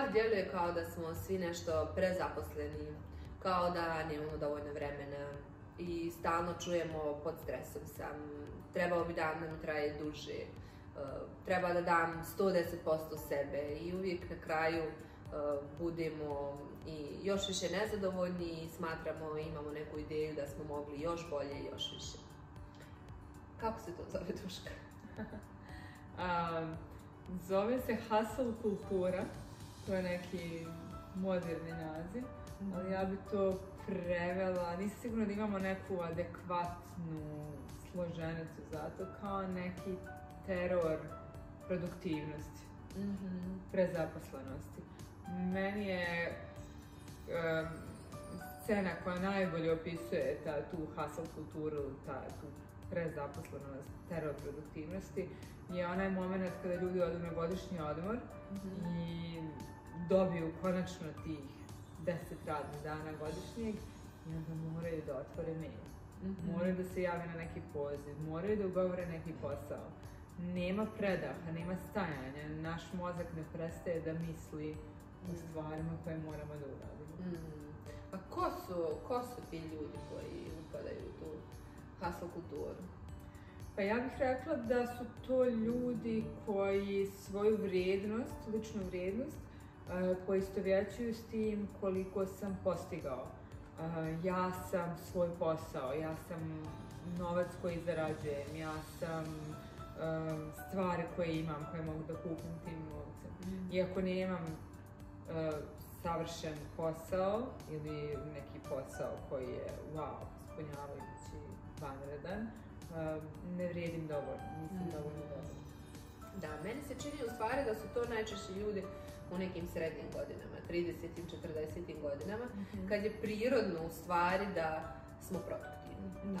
Da djeluje kao da smo svi nešto prezaposleni, kao da nemamo dovoljno vremena i stalno čujemo pod stresom sam, trebao bi dan da mi traje duže, e, treba da dam 110% sebe i uvijek na kraju e, budemo i još više nezadovoljni i smatramo i imamo neku ideju da smo mogli još bolje i još više. Kako se to zove, Duška? zove se hustle kultura. To je neki moderni naziv, mhm. ali ja bi to prevela, nisam sigurna da imamo neku adekvatnu složenicu za to, kao neki teror produktivnosti, mhm. prezaposlenosti. Meni je scena koja najbolje opisuje tu hustle kulturu, ta, tu prezaposlenost, teror produktivnosti, je onaj moment kada ljudi odu na godišnji odmor mhm. i dobiju konačno tih deset radnih dana godišnjeg i onda moraju da otvore mail. Mhm. Moraju da se jave na neki poziv, moraju da ugovore neki posao. Nema predaha, nema stajanja, naš mozak ne prestaje da misli o stvarima koje moramo da uradimo. Mhm. A ko su, ti ljudi koji upadaju u tu hustle kulturu? Pa ja bih rekla da su to ljudi koji svoju vrijednost, ličnu vrijednost, koji poistovjećuju s tim koliko sam postigao. Ja sam svoj posao, ja sam novac koji zarađujem, ja sam stvari koje imam, koje mogu da kupim tim novcem. Mhm. Iako nemam savršen posao ili neki posao koji je wow, ispunjavajući, vanredan, ne vrijedim dovoljno, nisam mhm. dovoljno Da, meni se čini u stvari da su to najčešće ljudi u nekim srednjim godinama, 30. 40. godinama, mhm. kad je prirodno u stvari da smo produktivni.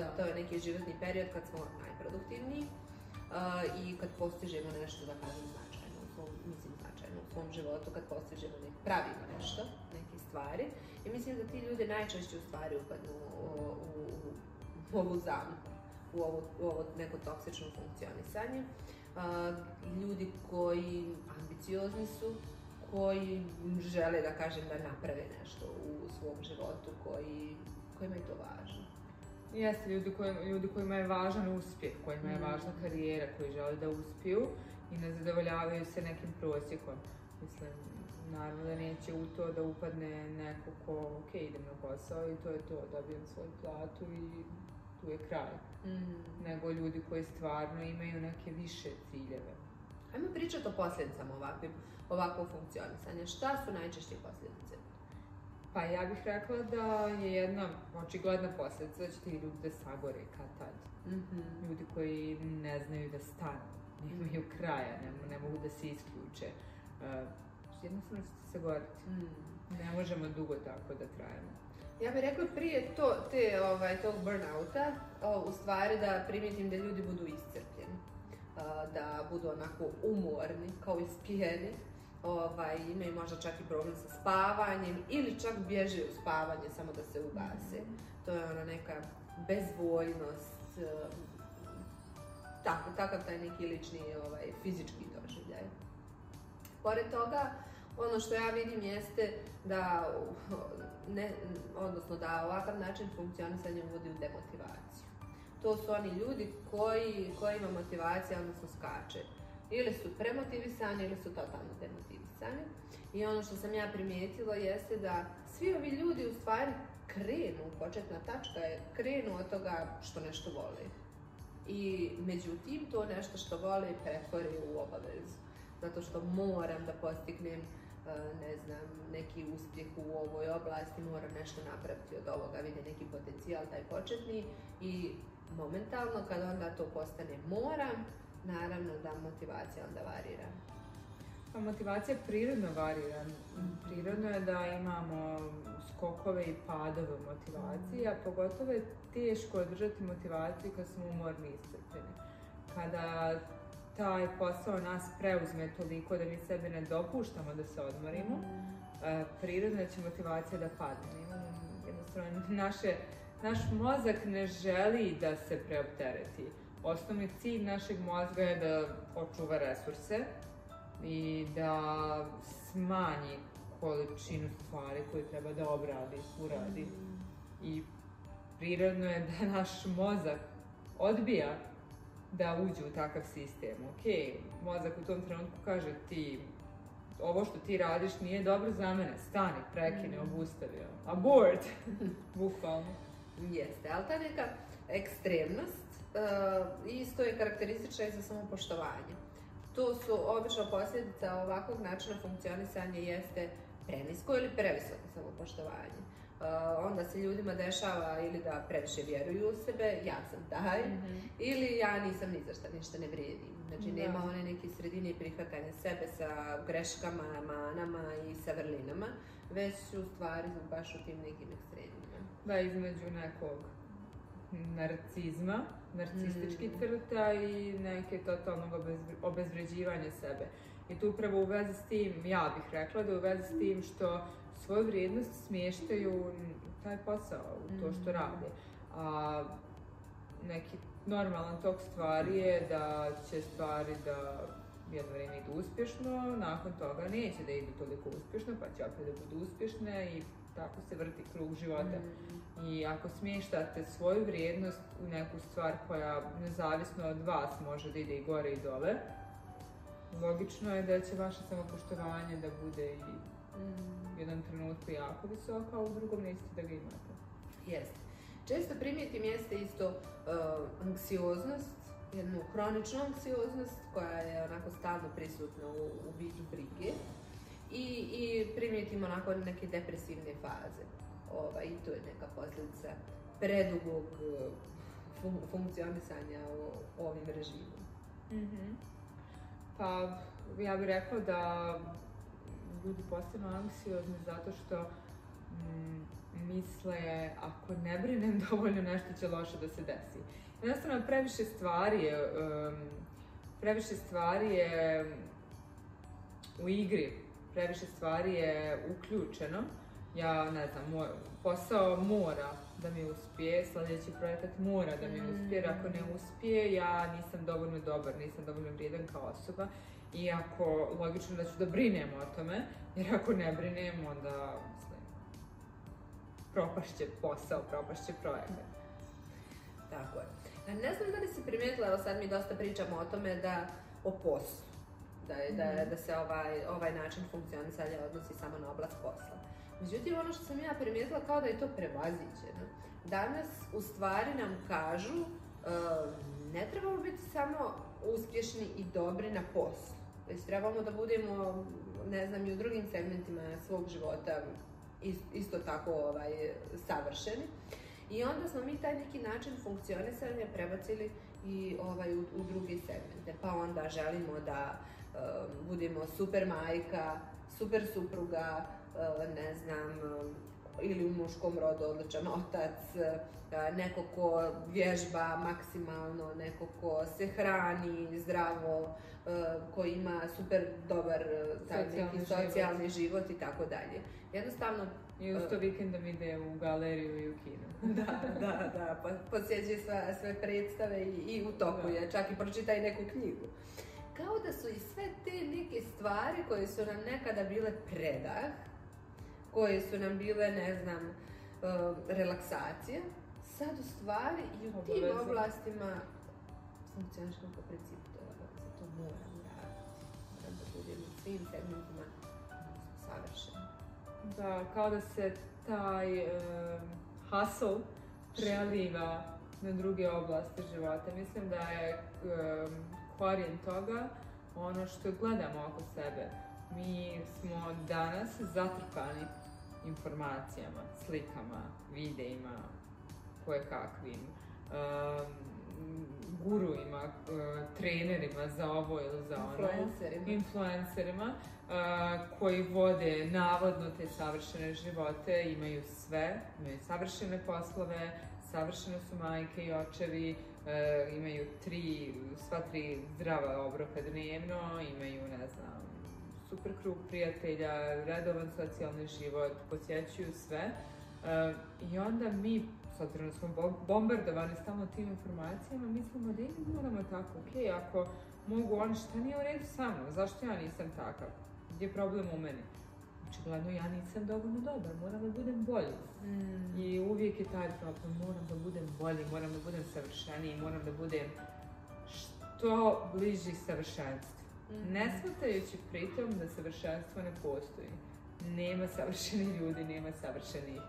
Da, To je neki životni period kad smo najproduktivniji uh, i kad postižemo nešto, da kažem, značajno, u mislim značajno u svom životu, kad postižemo nek pravimo nešto, neke stvari. I mislim da ti ljudi najčešće u stvari upadnu u, u, u ovu zamku, u ovo, u ovo neko toksično funkcionisanje. Uh, ljudi koji ambiciozni su, koji žele, da kažem, da naprave nešto u svom životu, koji, kojima je to važno. Jeste, ljudi, koji, ljudi kojima je važan uspjeh, kojima je mhm. važna karijera, koji žele da uspiju i ne zadovoljavaju se nekim prosjekom. Mislim, naravno da neće u to da upadne neko ko, ok, idem na posao i to je to, dobijem svoju platu i tu je kraj. Mhm. Nego ljudi koji stvarno imaju neke više ciljeve. Ajmo pričati o posljedicama ovakvim, ovakvog funkcionisanja. Šta su najčešće posljedice? Pa ja bih rekla da je jedna očigledna posljedica da će ti ljudi da sagore kad tad. Mhm. Ljudi koji ne znaju da stanu, nemaju mhm. kraja, ne, mogu da se isključe. E, jednostavno će se mhm. Ne možemo dugo tako da trajemo. Ja bih rekla prije to, te, ovaj, tog burnouta, u stvari da primijetim da ljudi budu iscrpljeni da budu onako umorni, kao ispijeni, ovaj, imaju možda čak i problem sa spavanjem ili čak bježe u spavanje samo da se ugase. Mhm. To je ona neka bezvoljnost, e, takav taj neki lični ovaj, fizički doživljaj. Pored toga, ono što ja vidim jeste da, odnosno da ovakav način funkcionisanja uvodi u demotivaciju to su oni ljudi koji, ima motivacija odnosno skače. Ili su premotivisani ili su totalno demotivisani. I ono što sam ja primijetila jeste da svi ovi ljudi u stvari krenu, početna tačka je krenu od toga što nešto vole. I međutim to nešto što vole pretvori u obavezu. Zato što moram da postignem e, ne znam, neki uspjeh u ovoj oblasti, moram nešto napraviti od ovoga, vidim neki potencijal taj početni i momentalno, kad onda to postane moram, naravno da motivacija onda varira. Pa motivacija prirodno varira. Prirodno je da imamo skokove i padove motivacije, a pogotovo je teško održati motivaciju kad smo umorni i iscrpljeni. Kada taj posao nas preuzme toliko da mi sebe ne dopuštamo da se odmorimo, mhm. e, prirodno će motivacija da padne. naše naš mozak ne želi da se preoptereti. Osnovni cilj našeg mozga je da očuva resurse i da smanji količinu stvari koje treba da obradi, uradi. I prirodno je da naš mozak odbija da uđe u takav sistem. Ok, mozak u tom trenutku kaže ti ovo što ti radiš nije dobro za mene, stani, prekine, mm. obustavi, abort, bukvalno. Jeste, ali ta neka ekstremnost eh, isto je karakteristična i za samopoštovanje. To su obično posljedica ovakvog načina funkcionisanja jeste prenisko ili previsoko samopoštovanje. Eh, onda se ljudima dešava ili da previše vjeruju u sebe, ja sam taj, mhm. ili ja nisam ni za šta, ništa ne vrijedim. Znači nema one neke sredine prihvatanja sebe sa greškama, manama i sa vrlinama, već su stvari baš u tim nekim ekstremima. Da, između nekog narcizma, narcistički crta mm. i neke totalnog obezvređivanja sebe. I tu upravo u vezi s tim, ja bih rekla da u vezi s tim što svoju vrijednost smještaju taj posao, u to što mm. rade. A neki normalan tok stvari je da će stvari da jedno vrijeme idu uspješno, nakon toga neće da idu toliko uspješno, pa će opet da budu uspješne i tako se vrti krug života. I ako smještate svoju vrijednost u neku stvar koja nezavisno od vas može da ide i gore i dole, logično je da će vaše samopoštovanje da bude i u jednom trenutku jako visoko, a u drugom niste da ga imate. Jeste. Često primijetim jeste isto e, anksioznost, jednu kroničnu anksioznost koja je onako stalno prisutna u, u vidu brige i, i primijetim neke depresivne faze. Ova, I to je neka posljedica predugog eh, funkcionisanja u ovim režimom. Mhm. Pa ja bih rekla da ljudi postanu anksiozni zato što mm, misle ako ne brinem dovoljno nešto će loše da se desi. Jednostavno previše stvari je, previše stvari je u igri previše stvari je uključeno. Ja ne znam, posao mora da mi uspije, sljedeći projekat mora da mi mm. uspije, jer ako ne uspije ja nisam dovoljno dobar, nisam dovoljno vrijedan kao osoba iako logično da ću da brinem o tome, jer ako ne brinem onda, mislim, propašće posao, propašće projekat. Tako je. Ne znam da li si primijetila, evo sad mi dosta pričamo o tome da o poslu da, da, mhm. da se ovaj, ovaj način funkcionisanja odnosi samo na oblast posla. Međutim, ono što sam ja primijetila kao da je to prevaziđeno. Danas u stvari nam kažu e, ne trebamo biti samo uspješni i dobri na poslu, već trebamo da budemo, ne znam, i u drugim segmentima svog života isto tako ovaj, savršeni. I onda smo mi taj neki način funkcionisanja prebacili i ovaj, u, u druge segmente. Pa onda želimo da budemo super majka, super supruga, ne znam, ili u muškom rodu odličan otac, neko ko vježba maksimalno, neko ko se hrani zdravo, koji ima super dobar socijalni život. i tako dalje. Jednostavno... I uz to vikendom ide u galeriju i u kino. da, da, da, posjeđuje sve, predstave i, u toku je, čak i pročitaj neku knjigu kao da su i sve te neke stvari koje su nam nekada bile predah, koje su nam bile, ne znam, um, relaksacije, sad u stvari i u tim oblastima funkcioniš po principu to obaveza, to moram raditi. Moram da budem u svim segmentima savršena. Da, kao da se taj um, hustle preliva na druge oblasti života. Mislim da je um, korijen toga ono što gledamo oko sebe. Mi smo danas zatrpani informacijama, slikama, videima, koje kakvim, gurujima, e, trenerima za ovo ili za ono. Influencerima. Influencerima e, koji vode navodno te savršene živote, imaju sve, imaju savršene poslove, savršene su majke i očevi, e, imaju tri, sva tri zdrava obroka dnevno, imaju, ne znam, super krug prijatelja, redovan socijalni život, posjećuju sve. E, I onda mi, s obzirom da smo bombardovani stalno tim informacijama, mislimo da i moramo tako, ok, ako mogu oni, šta nije u redu sa mnom, zašto ja nisam takav? Gdje je problem u meni? očigledno ja nisam dovoljno dobar, moram da budem bolji. Mm. I uvijek je taj problem, moram da budem bolji, moram da budem savršeniji, moram da budem što bliži savršenstvu. Mm-hmm. Ne smatajući pritom da savršenstvo ne postoji. Nema savršenih ljudi, nema savršenih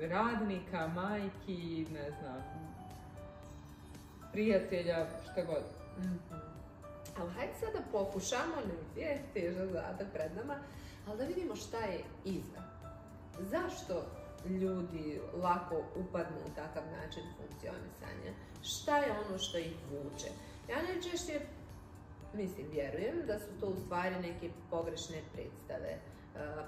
radnika, majki, ne znam, prijatelja, šta god. Mm-hmm. Ali hajde sada pokušamo, ne je teža pred nama, ali da vidimo šta je iza. Zašto ljudi lako upadnu u takav način funkcionisanja? Šta je ono što ih vuče? Ja najčešće, mislim, vjerujem da su to u stvari neke pogrešne predstave,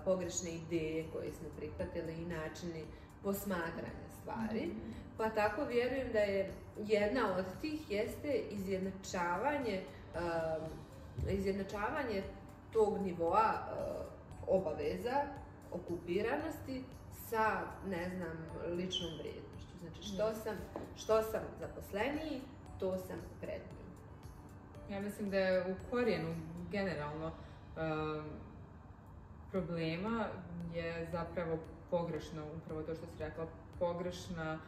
pogrešne ideje koje smo prihvatili i načini posmatranja stvari. Mhm. Pa tako vjerujem da je jedna od tih jeste izjednačavanje Um, izjednačavanje tog nivoa uh, obaveza, okupiranosti sa, ne znam, ličnom vrijednošću. Znači, što sam, što zaposleniji, to sam prednji. Ja mislim da je u korijenu generalno um, problema je zapravo pogrešno, upravo to što si rekla, pogrešna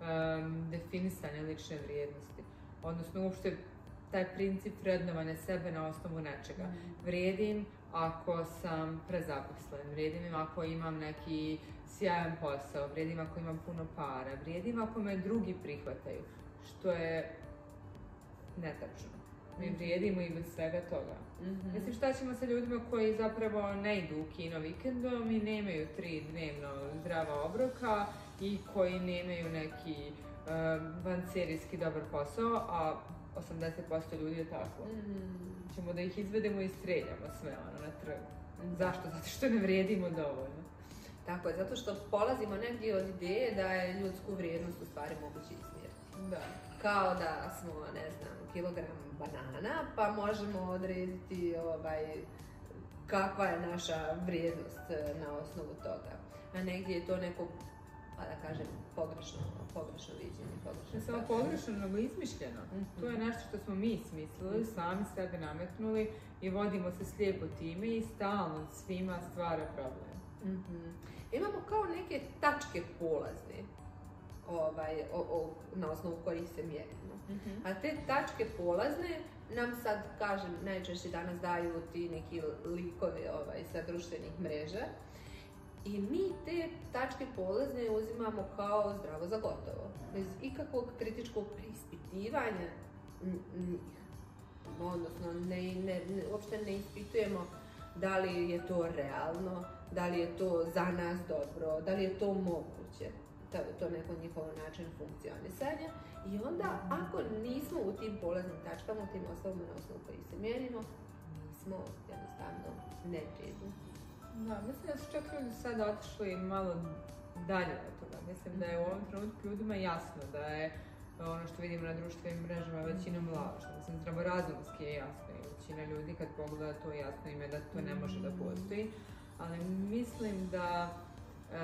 um, definisanje lične vrijednosti. Odnosno, uopšte taj princip vrednovanja sebe na osnovu nečega. Mhm. Vrijedim ako sam prezaposlen, vrijedim ako imam neki sjajan posao, vrijedim ako imam puno para, vrijedim ako me drugi prihvataju, što je netačno. Mi mhm. vrijedimo i bez svega toga. Mhm. Mislim, šta ćemo sa ljudima koji zapravo ne idu u kino vikendom i nemaju tri dnevno zdrava obroka i koji nemaju neki uh, dobar posao, a 80% ljudi je tako. Mm. da ih izvedemo i streljamo sve ono na trgu. Mm. Zašto? Zato što ne vrijedimo dovoljno. Tako je, zato što polazimo negdje od ideje da je ljudsku vrijednost u stvari moguće izmjeriti. Da. Kao da smo, ne znam, kilogram banana, pa možemo odrediti ovaj, kakva je naša vrijednost eh, na osnovu toga. A negdje je to neko pa da kažem, pogrešno, pogrešno viđenje, pogrešno... Ne samo pogrešno, nego izmišljeno. Mhm. To je nešto što smo mi smislili, mhm. sami sebe nametnuli i vodimo se slijepo time i stalno svima stvara problem. Mhm. Imamo kao neke tačke polazne ovaj, na osnovu kojih se mjerimo. A te tačke polazne nam sad, kažem, najčešće danas daju ti neki likovi ovaj, sa društvenih mreža i mi te tačke polazne uzimamo kao zdravo za gotovo, bez ikakvog kritičkog preispitivanja Odnosno, ne, ne, uopšte ne ispitujemo da li je to realno, da li je to za nas dobro, da li je to moguće, to, to neko njihovo način funkcionisanja. I onda, ako nismo u tim polaznim tačkama, u tim osobama na osnovu koji se mjerimo, jednostavno neprijedni. Da, mislim da su čak ljudi sad otišli malo dalje od toga. Mislim da je u ovom trenutku ljudima jasno da je e, ono što vidimo na društvenim mrežama većina laž. Mislim, zdravorazumski je jasno i većina ljudi kad pogleda to jasno im je da to ne može da postoji. Ali mislim da e,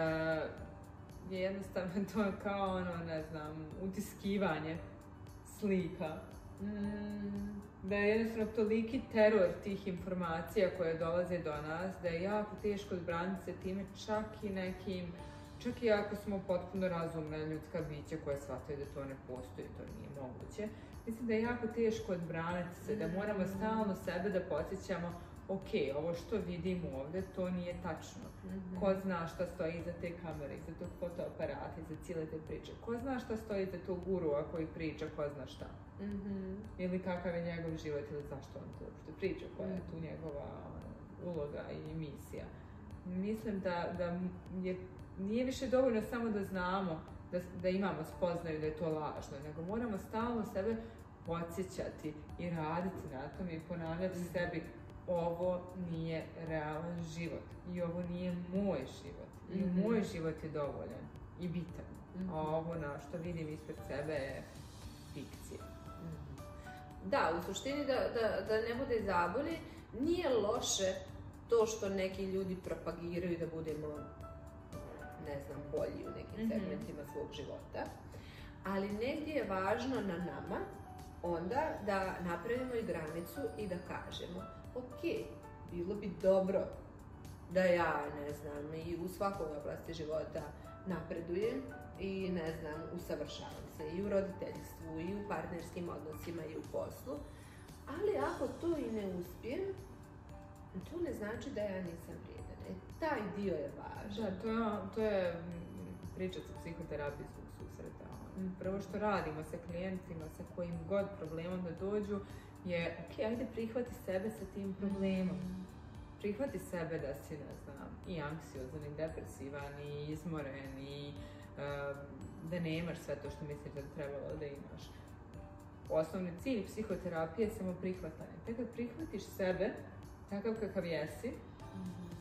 je jednostavno to kao ono, ne znam, utiskivanje slika. Mm da je jednostavno toliki teror tih informacija koje dolaze do nas, da je jako teško odbraniti se time čak i nekim, čak i ako smo potpuno razumne ljudska bića koja shvataju da to ne postoji, to nije moguće. Mislim da je jako teško odbraniti se, da moramo stalno sebe da podsjećamo ok, ovo što vidimo ovdje, to nije tačno. Mhm. Ko zna šta stoji iza te kamere, iza tog fotoaparata, iza cijele te priče. Ko zna šta stoji iza tog gurua koji priča, ko zna šta. Mhm. Ili kakav je njegov život ili zašto on to priča, koja je mhm. tu njegova ono, uloga i misija. Mislim da, da je, nije više dovoljno samo da znamo, da, da imamo spoznaju da je to lažno, nego moramo stalno sebe podsjećati i raditi na tom i ponavljati sebi ovo nije realan život i ovo nije moj život i mhm. moj život je dovoljan i bitan, a mhm. ovo na što vidim ispred sebe je fikcija. Mhm. Da, u suštini da, da, da ne bude zabuni, nije loše to što neki ljudi propagiraju da budemo, ne znam, bolji u nekim segmentima svog života, ali negdje je važno na nama onda da napravimo i granicu i da kažemo ok, bilo bi dobro da ja, ne znam, i u svakoj oblasti života napredujem i ne znam, usavršavam se i u roditeljstvu i u partnerskim odnosima i u poslu. Ali ako to i ne uspijem, to ne znači da ja nisam vrijedan. E, taj dio je važan. Da, to je, ono, to je mm, priča sa psihoterapijskog susreta. Ono. Prvo što radimo sa klijentima, sa kojim god problemom da dođu, je, ok, ajde prihvati sebe sa tim mm. problemom. Prihvati sebe da si, ne znam, i anksiozan, i depresivan, i izmoren, i da nemaš sve to što misliš da bi trebalo da imaš. Osnovni cilj psihoterapije je samo prihvatanje. Tek kad prihvatiš sebe, takav kakav jesi, mhm.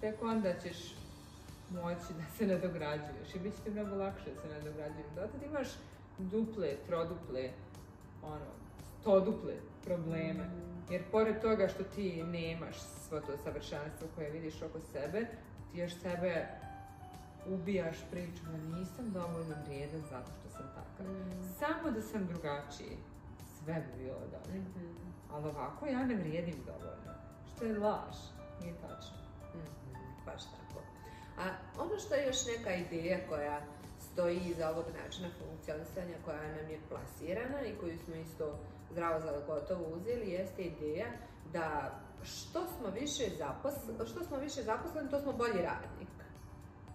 tek onda ćeš moći da se nadograđuješ i bit će ti mnogo lakše da se nadograđuješ. Dotad imaš duple, troduple, ono, stoduple probleme. Jer pored toga što ti nemaš svo to savršenstvo koje vidiš oko sebe, ti još sebe ubijaš priču nisam dovoljno vrijedan zato što sam takav. Mm. Samo da sam drugačiji, sve bi bilo dobro. Mm-hmm. Ali ovako ja ne vrijedim dovoljno. Što je laž, nije tačno. Mm-hmm. Baš tako. A ono što je još neka ideja koja stoji iza ovog načina funkcionisanja koja nam je plasirana i koju smo isto zdravo za gotovo uzeli jeste ideja da što smo više zaposleni, što smo više zaposleni, to smo bolji radnik.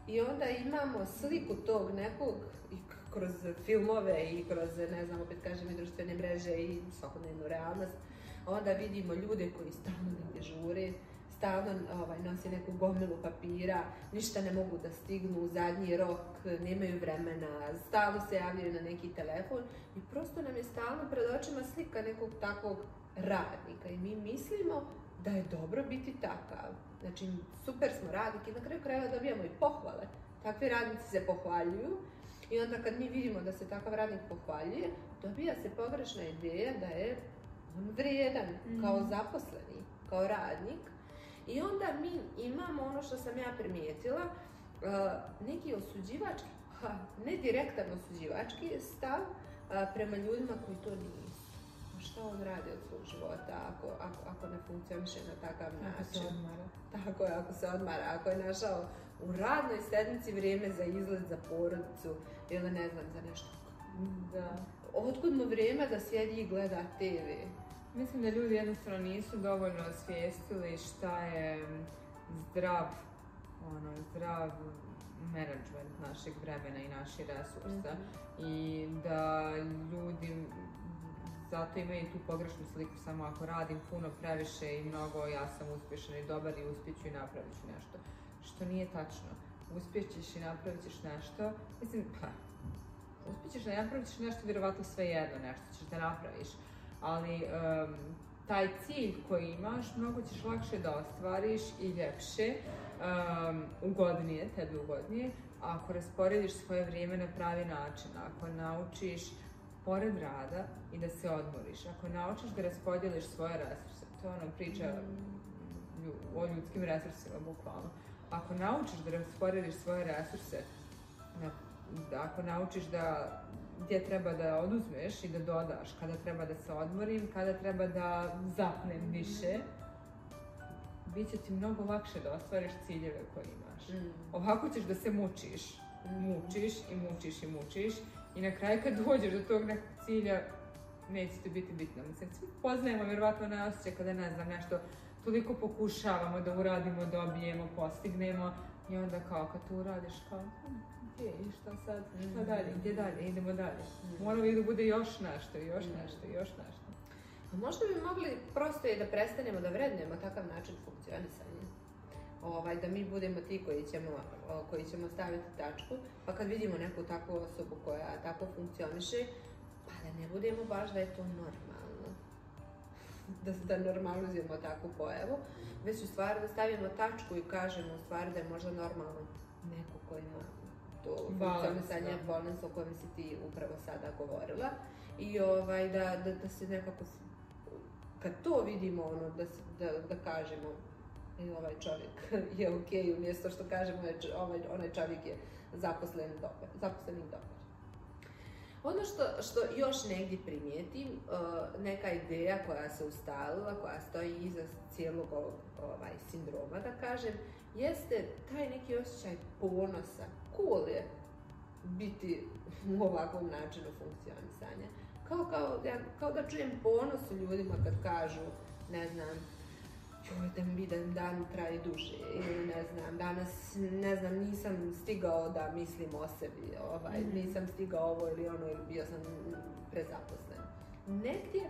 I onda imamo sliku tog nekog i kroz filmove i kroz, ne znam, opet kažem i društvene mreže i svakodnevnu realnost. Onda vidimo ljude koji stalno negdje stalno ovaj, nosi neku gomilu papira, ništa ne mogu da stignu u zadnji rok, nemaju vremena, stalno se javljaju na neki telefon i prosto nam je stalno pred očima slika nekog takvog radnika i mi mislimo da je dobro biti takav. Znači, super smo radnik i na kraju krajeva dobijamo i pohvale. Takvi radnici se pohvaljuju i onda kad mi vidimo da se takav radnik pohvaljuje, dobija se pogrešna ideja da je on vrijedan kao mm. zaposleni, kao radnik, i onda mi imamo ono što sam ja primijetila, e, neki osuđivački, ne direktan osuđivački stav e, prema ljudima koji to nisu šta on radi od svog života ako, ako, ne funkcioniše na takav način. Ako se odmara. Tako je, ako se odmara. Ako je našao u radnoj sedmici vrijeme za izlet za porodicu ili ne znam, za nešto. Da. Otkud mu vrijeme da sjedi i gleda TV? Mislim da ljudi jednostavno nisu dovoljno osvijestili šta je zdrav, ono, zdrav management našeg vremena i naših resursa mhm. i da ljudi zato imaju tu pogrešnu sliku samo ako radim puno previše i mnogo ja sam uspješan i dobar i uspjet ću i napravit ću nešto. Što nije tačno. Uspjet ćeš i napravit ćeš nešto, mislim pa, uspjet ćeš i ćeš nešto vjerovatno sve jedno nešto ćeš da napraviš ali taj cilj koji imaš mnogo ćeš lakše da ostvariš i ljepše, ugodnije, tebi ugodnije, ako rasporediš svoje vrijeme na pravi način, ako naučiš pored rada i da se odmoriš, ako naučiš da raspodjeliš svoje resurse, to je ono priča mhm. o ljudskim resursima, bukvalno. Ako naučiš da rasporediš svoje resurse, da, ako naučiš da gdje treba da oduzmeš i da dodaš, kada treba da se odmorim, kada treba da zapnem mhm. više, bit će ti mnogo lakše da ostvariš ciljeve koje imaš. Mhm. Ovako ćeš da se mučiš, mhm. mučiš i mučiš i mučiš i na kraju kad dođeš do tog nekog cilja, neće ti biti bitno. Mislim, svi poznajemo vjerovatno na osjećaj kada ne znam nešto, toliko pokušavamo da uradimo, dobijemo, postignemo i onda kao kad to uradiš kao hmm, i šta sad, šta mhm. dalje, gdje dalje, idemo dalje. Mhm. Moramo i da bude još nešto, još nešto, još nešto. Mhm. možda bi mogli prosto i da prestanemo da vrednujemo takav način funkcionisanja. Ovaj, da mi budemo ti koji ćemo, koji ćemo staviti tačku, pa kad vidimo neku takvu osobu koja tako funkcioniše, pa da ne budemo baš da je to normalno. da, da normalizujemo takvu pojavu, već u stvari da stavimo tačku i kažemo u stvari da je možda normalno neko koji ima tu funkcionisanje o kojem si ti upravo sada govorila i ovaj, da, da, se nekako kad to vidimo ono, da, da, da kažemo e, ovaj čovjek je ok, umjesto što kažemo e, ovaj, onaj čovjek je zaposlen dobar, dobar. Ono što, još negdje primijetim, e, neka ideja koja se ustalila, koja stoji iza cijelog ovog ovaj, sindroma, da kažem, jeste taj neki osjećaj ponosa cool je biti u ovakvom načinu funkcionisanja. Kao, kao, da, čujem ponos u ljudima kad kažu, ne znam, joj, da mi dan traje duže, ili ne znam, danas, ne znam, nisam stigao da mislim o sebi, ovaj, mhm. nisam stigao ovo ili ono, ili bio sam prezaposlen. Negdje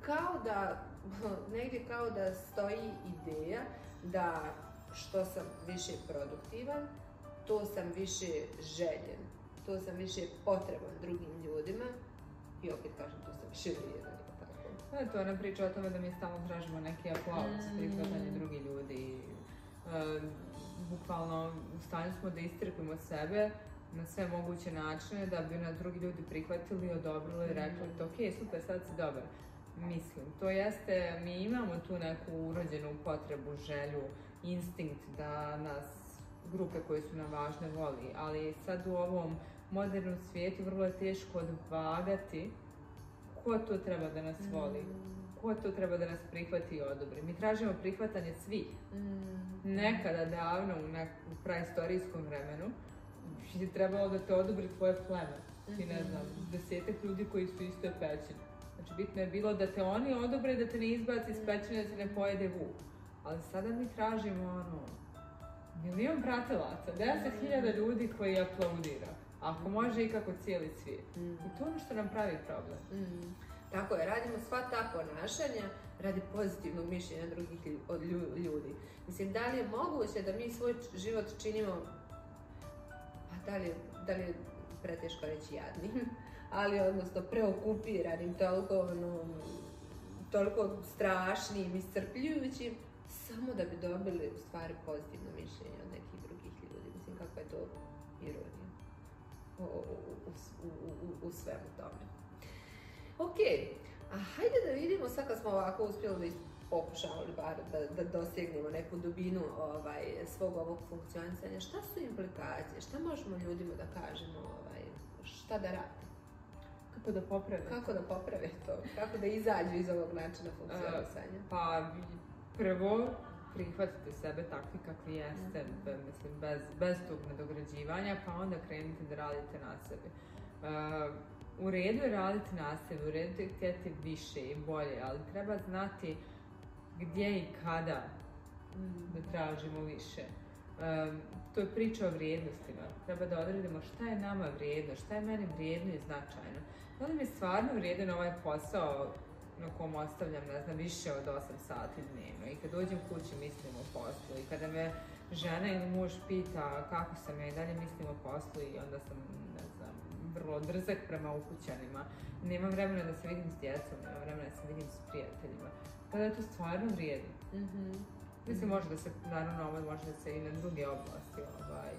kao da, negdje kao da stoji ideja da što sam više produktivan, to sam više željen, to sam više potreban drugim ljudima i opet kažem to sam više vrijedan To je e, to ona priča o tome da mi stalno tražimo neki aplauz, mm. prihvatanje drugi ljudi. E, bukvalno u stanju smo da istrpimo sebe na sve moguće načine da bi nas drugi ljudi prihvatili, odobrili i mm. rekli to ok, super, sad si dobar. Mislim, to jeste, mi imamo tu neku urođenu potrebu, želju, instinkt da nas grupe koje su nam važne voli, ali sad u ovom modernom svijetu vrlo je teško odvagati ko to treba da nas voli, mm. ko to treba da nas prihvati i odobri. Mi tražimo prihvatanje svih. Mm. Nekada davno u, nek u vremenu je trebalo da te odobri tvoje pleme. Ti ne mm-hmm. znam, desetak ljudi koji su isto pećini. Znači bitno je bilo da te oni odobre da te ne izbaci iz mm. pećine da te ne pojede vuk. Ali sada mi tražimo ono, Milion pratilaca, hiljada ljudi koji aplaudira. Ako može ikako cijeli svijet. Mm. I to ono što nam pravi problem. Mm. Tako je, radimo sva ta ponašanja radi pozitivnog mišljenja drugih ljudi. Mislim, da li je moguće da mi svoj život činimo, pa da li, da li je preteško reći jadnim, ali odnosno preokupiranim, toliko, ono, toliko strašnim, iscrpljujućim, samo da bi dobili u stvari pozitivno mišljenje od nekih drugih ljudi. Mislim kako je to ironija u, svemu tome. Ok, a hajde da vidimo sad kad smo ovako uspjeli da pokušavali bar da, da neku dubinu ovaj, svog ovog funkcionisanja, šta su implikacije, šta možemo ljudima da kažemo, ovaj, šta da rade? Kako da poprave? Kako da poprave to? Kako da izađu iz ovog načina funkcionisanja? pa prvo prihvatite sebe takvi kakvi jeste, mislim, bez, bez tog nadograđivanja, pa onda krenite da radite na sebi. Uh, u redu je raditi na sebi, u redu je htjeti više i bolje, ali treba znati gdje i kada mhm. da tražimo više. Um, to je priča o vrijednostima. Treba da odredimo šta je nama vrijedno, šta je meni vrijedno i značajno. Da li mi stvarno vrijedan ovaj posao na kom ostavljam, ne znam, više od 8 sati dnevno. I kad dođem kući mislim o poslu i kada me žena ili muž pita kako sam ja i dalje mislim o poslu i onda sam, ne znam, vrlo drzak prema ukućanima. Nemam vremena da se vidim s djecom, nemam vremena da se vidim s prijateljima. Tada pa je to stvarno vrijedno. Mhm. Mislim, može da se, naravno, ovo može da se i na druge oblasti, ovaj,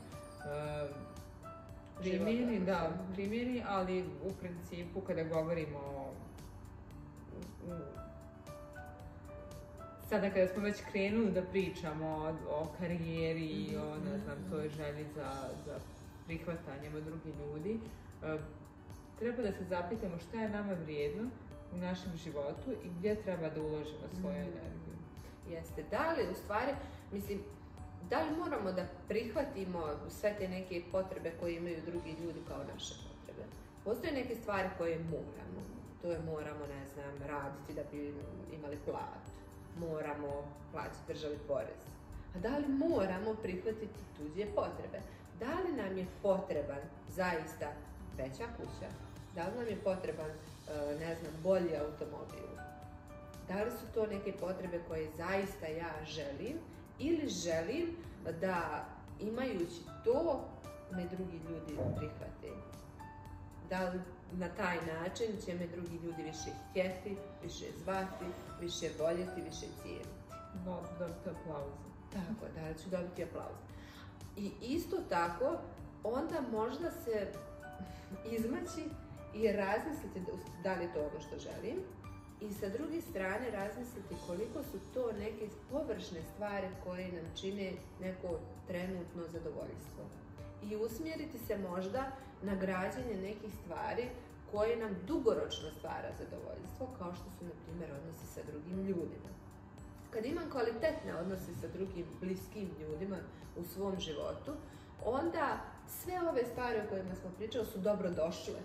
primjeni, da, primjeni, ali u principu kada govorimo o sada kada smo već krenuli da pričamo o, karijeri i mhm. o, ne znam, toj mhm. želji za, za prihvatanjem od drugih ljudi, e, treba da se zapitamo šta je nama vrijedno u našem životu i gdje treba da uložimo svoju mhm. energiju. Jeste, da li u stvari, mislim, da li moramo da prihvatimo sve te neke potrebe koje imaju drugi ljudi kao naše potrebe? Postoje neke stvari koje moramo. To je moramo, ne znam, raditi da bi imali platu moramo plaćati državi porez? A da li moramo prihvatiti tuđe potrebe? Da li nam je potreban zaista veća kuća? Da li nam je potreban, e, ne znam, bolji automobil? Da li su to neke potrebe koje zaista ja želim ili želim da imajući to me drugi ljudi prihvate? Da li na taj način će me drugi ljudi više htjeti, više zvati, više voljeti, više cijeniti. Da, dobiti aplauz. Tako, da ću dobiti aplauz. I isto tako, onda možda se izmaći i razmisliti da li je to ono što želim. I sa druge strane razmisliti koliko su to neke površne stvari koje nam čine neko trenutno zadovoljstvo. I usmjeriti se možda na nekih stvari koje nam dugoročno stvara zadovoljstvo, kao što su, na primjer, odnosi sa drugim ljudima. Kad imam kvalitetne odnose sa drugim bliskim ljudima u svom životu, onda sve ove stvari o kojima smo pričali su dobro došle,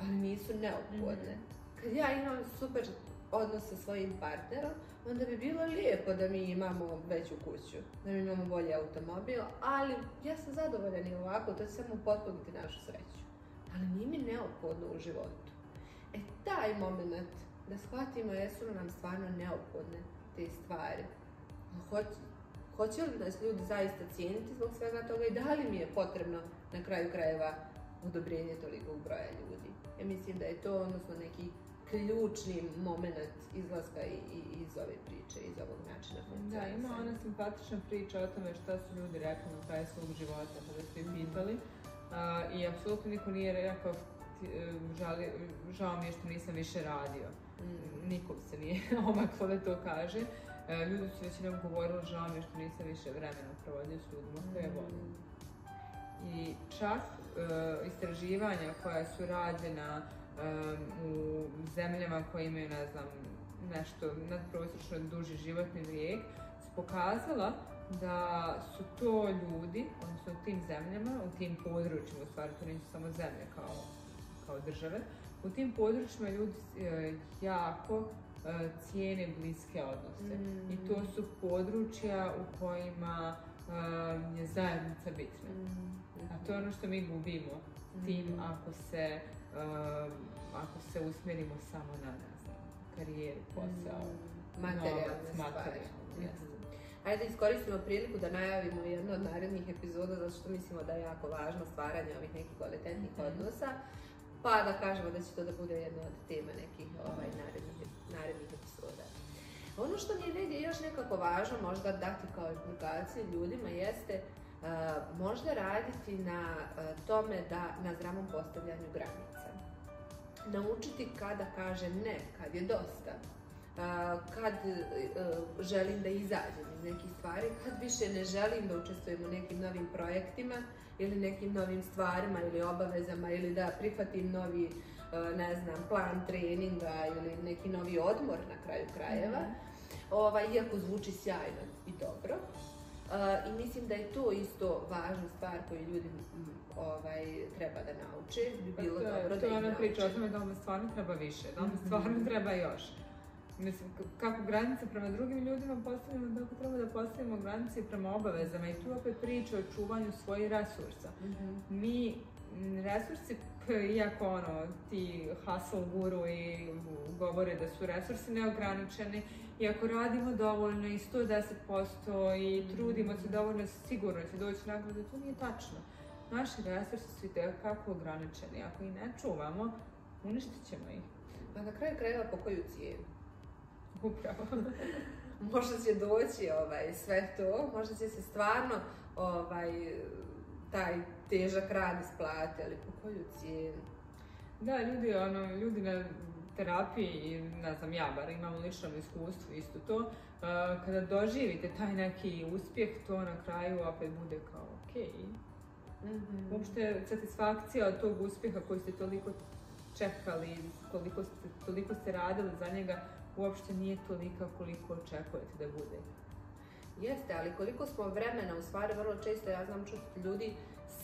ali nisu neophodne. Mhm. Kad ja imam super odnos sa svojim partnerom, onda bi bilo lijepo da mi imamo veću kuću, da mi imamo bolji automobil, ali ja sam zadovoljan i ovako, to će samo potpuniti našu sreću. Ali nije mi neophodno u životu. E taj moment da shvatimo jesu li nam stvarno neophodne te stvari. hoće li nas ljudi zaista cijeniti zbog svega toga i da li mi je potrebno na kraju krajeva odobrenje tolikog broja ljudi. Ja mislim da je to, odnosno neki ključni moment izlaska i, iz ove priče, iz ovog načina Da, ima ona simpatična priča o tome šta su ljudi rekli na kraju svog života kada su ih mhm. pitali i apsolutno niko nije rekao žao mi je što nisam više radio. Mhm. Nikom se nije omaklo da to kaže. E, ljudi su većinom govorili žao mi je što nisam više vremena provodio s ljudima koje I čak e, istraživanja koja su rađena u zemljama koje imaju, ne znam, nešto nadprosječno duži životni vijek, pokazala da su to ljudi, odnosno u tim zemljama, u tim područjima, u stvari to nisu samo zemlje kao, države, u tim područjima ljudi e, jako e, cijene bliske odnose. Mm. I to su područja u kojima je zajednica bitna. Mm. A to je ono što mi gubimo tim mm. ako se Ehm, ako se usmjerimo samo na, ne karijeru, posao, mm, materijalne stvari. Mhm. Ajde iskoristimo priliku da najavimo jednu od narednih epizoda zato što mislimo da je jako važno stvaranje ovih nekih kvalitetnih mhm. odnosa. Pa da kažemo da će to da bude jedna od tema nekih ovaj, narednih, epizoda. Ono što mi je negdje još nekako važno možda dati kao edukaciju ljudima jeste eh, možda raditi na eh, tome da na zdravom postavljanju granica naučiti kada kaže ne, kad je dosta, kad e, želim da izađem iz nekih stvari, kad više ne želim da učestvujem u nekim novim projektima ili nekim novim stvarima ili obavezama ili da prihvatim novi, e, ne znam, plan treninga ili neki novi odmor na kraju krajeva, mhm. ovaj, iako zvuči sjajno i dobro. E, I mislim da je to isto važna stvar koju ljudi ovaj, treba da nauči, bi pa bilo dobro to da ih nauči. To je ona priča o tome da stvarno treba više, da vam mhm. stvarno treba još. Mislim, kako granice prema drugim ljudima postavljamo, tako treba da postavimo granice prema obavezama i tu opet priča o čuvanju svojih resursa. Mhm. Mi resursi, iako ono, ti hustle guru i govore da su resursi neograničeni, i ako radimo dovoljno i 110% i mhm. trudimo se dovoljno, sigurno će doći nagrada, to nije tačno. Naši resursi su itekako ograničeni. Ako ih ne čuvamo, uništit ćemo ih. Pa na kraju krajeva po koju cijenu? Upravo. možda će doći ovaj, sve to, možda će se stvarno ovaj, taj težak rad isplati, ali po koju cijenu? Da, ljudi, ono, ljudi na terapiji, ne znam ja, bar imam u ličnom iskustvu isto to, uh, kada doživite taj neki uspjeh, to na kraju opet bude kao okej mm Uopšte satisfakcija od tog uspjeha koji ste toliko čekali, koliko ste, toliko ste radili za njega, uopšte nije tolika koliko očekujete da bude. Jeste, ali koliko smo vremena, u stvari vrlo često ja znam čuti ljudi,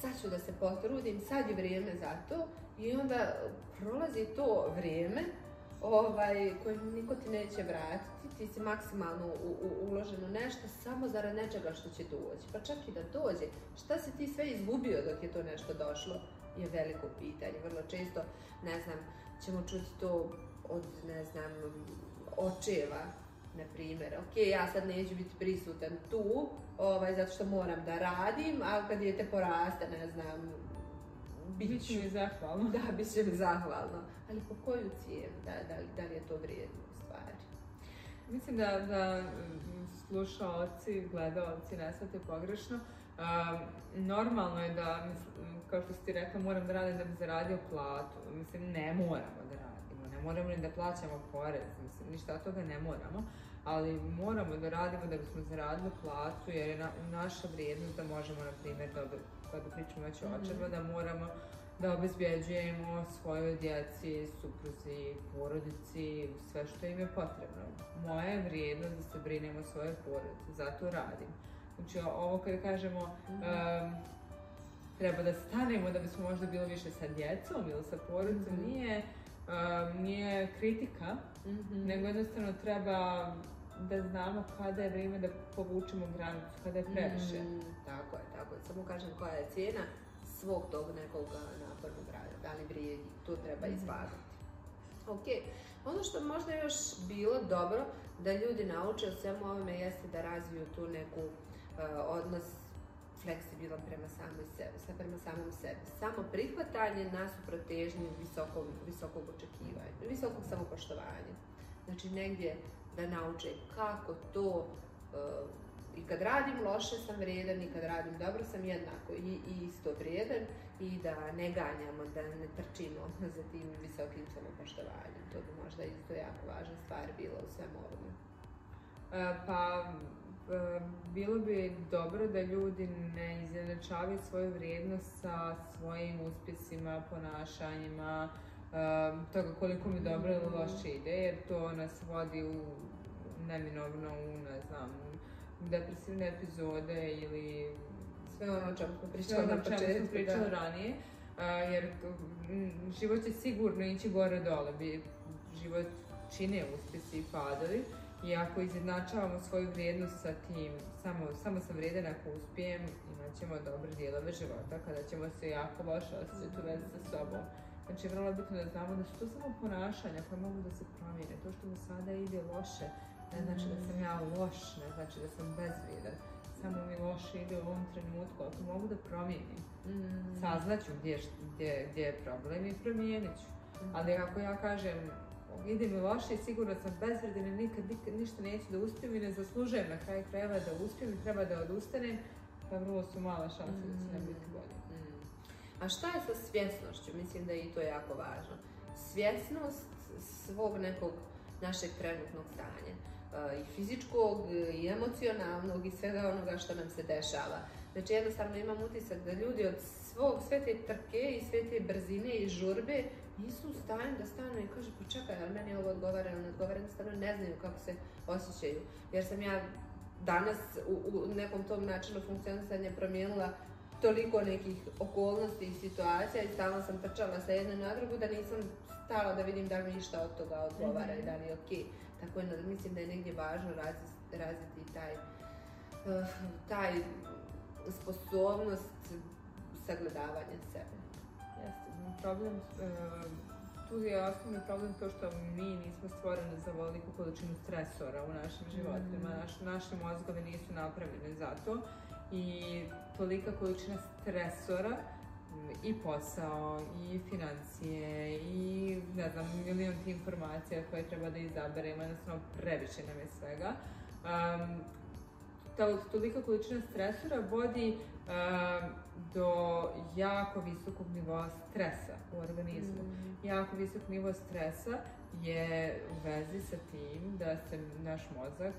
sad ću da se potrudim, sad je vrijeme za to i onda prolazi to vrijeme ovaj, koje niko ti neće vratiti ti si maksimalno u, u, uloženo nešto samo zarad nečega što će doći. Pa čak i da dođe, šta si ti sve izgubio dok je to nešto došlo? je veliko pitanje. Vrlo često, ne znam, ćemo čuti to od, ne znam, očeva, na primjer. Ok, ja sad neću biti prisutan tu, ovaj, zato što moram da radim, a kad dijete poraste, ne znam, bit ću mi zahvalno. Da, bit će mi zahvalno. Ali po koju cijenu? Da, da li je to vrijedno? Mislim da, da slušalci, gledalci ne shvate pogrešno. normalno je da, kao što si rekla, moram da radim da bi zaradio platu. Mislim, ne moramo da radimo, ne moramo ni da plaćamo porez, mislim, ništa toga ne moramo. Ali moramo da radimo da bismo zaradili platu jer je naša vrijednost da možemo, na primjer, da, pričamo već o mhm. da moramo da obezbjeđujemo svojoj djeci, supruzi, porodici, sve što im je potrebno. Moja je vrijednost da se brinemo o svojoj porodici, zato radim. Znači ovo kada kažemo mhm. treba da stanemo da bismo možda bilo više sa djecom ili sa porodicom, mhm. nije, nije kritika, mhm. nego jednostavno treba da znamo kada je vrijeme da povučemo granicu, kada je previše. Tako je, tako je. Samo kažem koja je cijena svog tog nekog napornog rada, da li vrijedi, to treba mhm. izvaditi. Ok, ono što možda još bilo dobro da ljudi nauče o svemu ovome jeste da razviju tu neku e, odnos fleksibilan prema samoj sebi, prema samom sebi. Samo prihvatanje nasuprot težnje visokog, očekivanja, visokog samopoštovanja. Znači negdje da nauče kako to e, i kad radim loše sam vrijedan i kad radim dobro sam jednako i, isto vrijedan i da ne ganjamo, da ne trčimo za tim visokim samopoštovanjem. To bi možda isto jako važna stvar bila u svemu ovome. E, pa, e, bilo bi dobro da ljudi ne izjednačavaju svoju vrijednost sa svojim uspjesima, ponašanjima, e, toga koliko mi dobro ili loše ide, jer to nas vodi u neminovno u, ne znam, depresivne epizode ili sve ono o čemu smo pričali ono na početku. ranije, jer život će sigurno ići gore dole, život čine uspjesi i padali. i ako izjednačavamo svoju vrijednost sa tim, samo, samo sam vrijedan ako uspijem, imat ćemo dobre dijelove života kada ćemo se jako loše osjećati u vezi sa sobom. Znači, vrlo bitno da znamo da su to samo ponašanja koje mogu da se promijene. To što mu sada ide loše, ne znači da sam ja loš, ne znači da sam bezvrijedan. Samo mi loše ide u ovom trenutku, ali to mogu da promijenim. Mm. Saznaću gdje, je problem i promijenit ću. Mm. Ali ako ja kažem, ide mi loše i sigurno sam bezvrijedan i nikad, ništa neću da uspijem i ne zaslužujem na kraju krajeva da uspijem i treba da odustanem, pa vrlo su mala šanse da će ne mm. biti bolje. Mm. A šta je sa svjesnošću? Mislim da je i to jako važno. Svjesnost svog nekog našeg trenutnog stanja. E, i fizičkog e, i emocionalnog i svega onoga što nam se dešava. Znači jednostavno imam utisak da ljudi od svog, sve te trke i sve te brzine i žurbe nisu u stanju da stanu i kažu pa čekaj, ali meni ovo odgovara, ne ono odgovara, jednostavno ne znaju kako se osjećaju. Jer sam ja danas u, nekom tom načinu funkcionisanja promijenila toliko nekih okolnosti i situacija i stalno sam trčala sa jedne na drugu da nisam stala da vidim da li mi ništa od toga odgovara mhm. i da li je okej. Tako da mislim da je negdje važno razviti taj, eh, taj sposobnost sagledavanja sebe. Jeste, problem, eh, tu je osnovni problem to što mi nismo stvoreni za veliku količinu stresora u našim životima, mm-hmm. naši naše mozgove nisu napravljene za to i tolika količina stresora i posao, i financije, i ne znam, milijun ti informacija koje treba da izaberemo, jednostavno previše nam je svega. ta tolika količina stresora vodi do jako visokog nivoa stresa u organizmu. Mm. Jako visok nivo stresa je u vezi sa tim da se naš mozak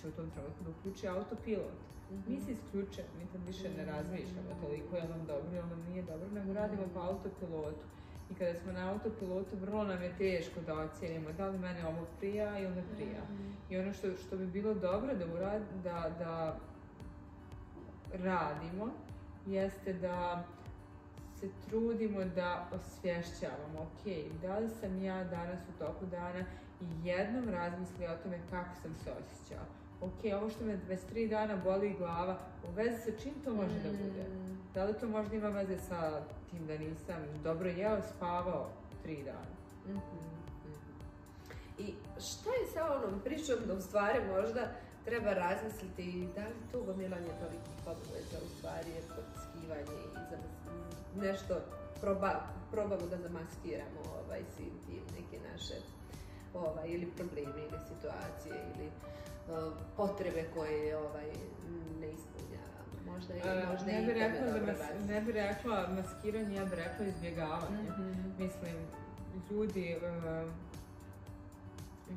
će u tom trenutku da uključi autopilot. Mhm. Mi se mi više ne mhm. razmišljamo toliko je li nam dobro ili nam nije dobro, nego radimo mhm. po autopilotu. I kada smo na autopilotu, vrlo nam je teško da ocijenimo da li mene ovo prija ili ne prija. I ono što, bi bilo dobro da, radimo jeste da se trudimo da osvješćavamo, ok, da li sam ja danas u toku dana i jednom razmisli o tome kako sam se osjećao ok, ovo što me 23 tri dana boli glava, u vezi sa čim to može da bude? Mm. Da li to možda ima veze sa tim da nisam dobro jeo, spavao tri dana? Mhm, mhm. I šta je sa onom pričom da u stvari možda treba razmisliti da li to gomilanje tolikih obaveza u stvari je potiskivanje i za nešto proba, probamo da zamaskiramo ovaj, tim neke naše ovaj, ili probleme ili situacije ili E, potrebe koje ovaj, ne ispunja. Možda i, e, možda ne bi rekla, da mas, ne bi rekla maskiranje, ja bi rekla izbjegavanje. Mm -hmm. Mislim, ljudi, e,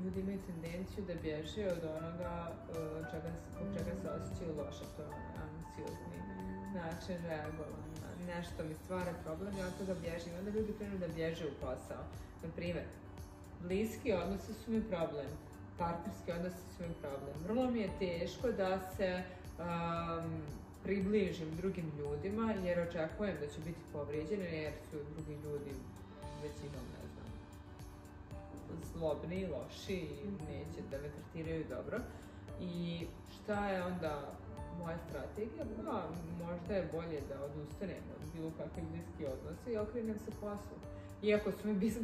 ljudi imaju tendenciju da bježe od onoga od čega, od čega se mhm. osjećaju loše, to je ono, anciozni mhm. način reagovanja. Nešto mi stvara problem, ja to da bježim, onda ljudi krenu da bježe u posao. Na primjer, bliski odnosi su mi problem partnerski odnos sa svojim problem. Vrlo mi je teško da se um, približim drugim ljudima jer očekujem da će biti povrijeđeni jer su drugi ljudi većinom, ne znam, zlobni, loši i neće da me tretiraju dobro. I šta je onda moja strategija? Pa, možda je bolje da odustanem od bilo kakvih bliskih odnosa i okrenem se poslu. Iako su mi, su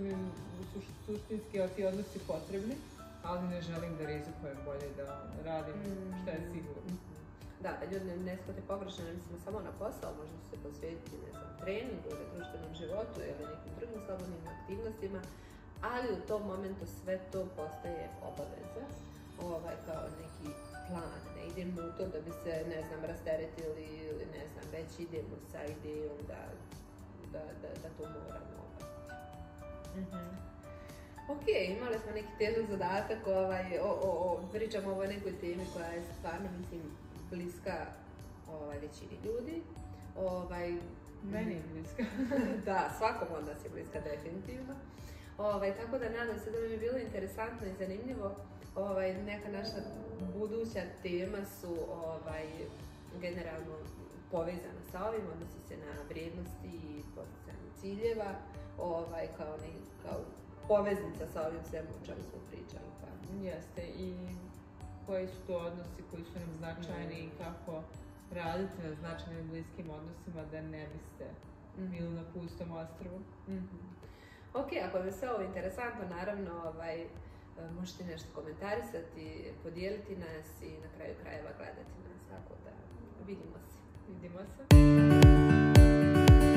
mi suštinski ti odnosi potrebni, ali ne želim da rizikujem bolje da radim mm. što je sigurno. Da, da ljudi ne shvate pogrešno, ne mislimo samo na posao, su se posvetiti ne znam, treningu ili društvenom životu ili nekim drugim slobodnim aktivnostima, ali u tom momentu sve to postaje obaveza, ovaj, kao neki plan, ne idem u to da bi se, ne znam, rasteretili ili ne znam, već idemo sa idejom da da, da, da to moramo Mm-hmm. Ok, imali smo neki težak zadatak, ovaj, o, o, o, pričamo o ovoj nekoj temi koja je stvarno, mislim, bliska ovaj, većini ljudi. Ovaj, Meni je bliska. da, svakom od nas je bliska, definitivno. Ovaj, tako da nadam se da je bilo interesantno i zanimljivo. Ovaj, neka naša buduća tema su ovaj, generalno povezana sa ovim, odnosi se na vrijednosti i ciljeva ovaj, kao, ne, kao poveznica sa ovim svemu o čemu smo pričali. Pa. Jeste i koji su to odnosi koji su nam značajni i kako raditi na značajnim bliskim odnosima da ne biste mm. bili na pustom ostrovu. Mm -hmm. Ok, ako vam se ovo interesantno, naravno ovaj, e, možete nešto komentarisati, podijeliti nas i na kraju krajeva gledati nas, tako da vidimo se. Vidimo se.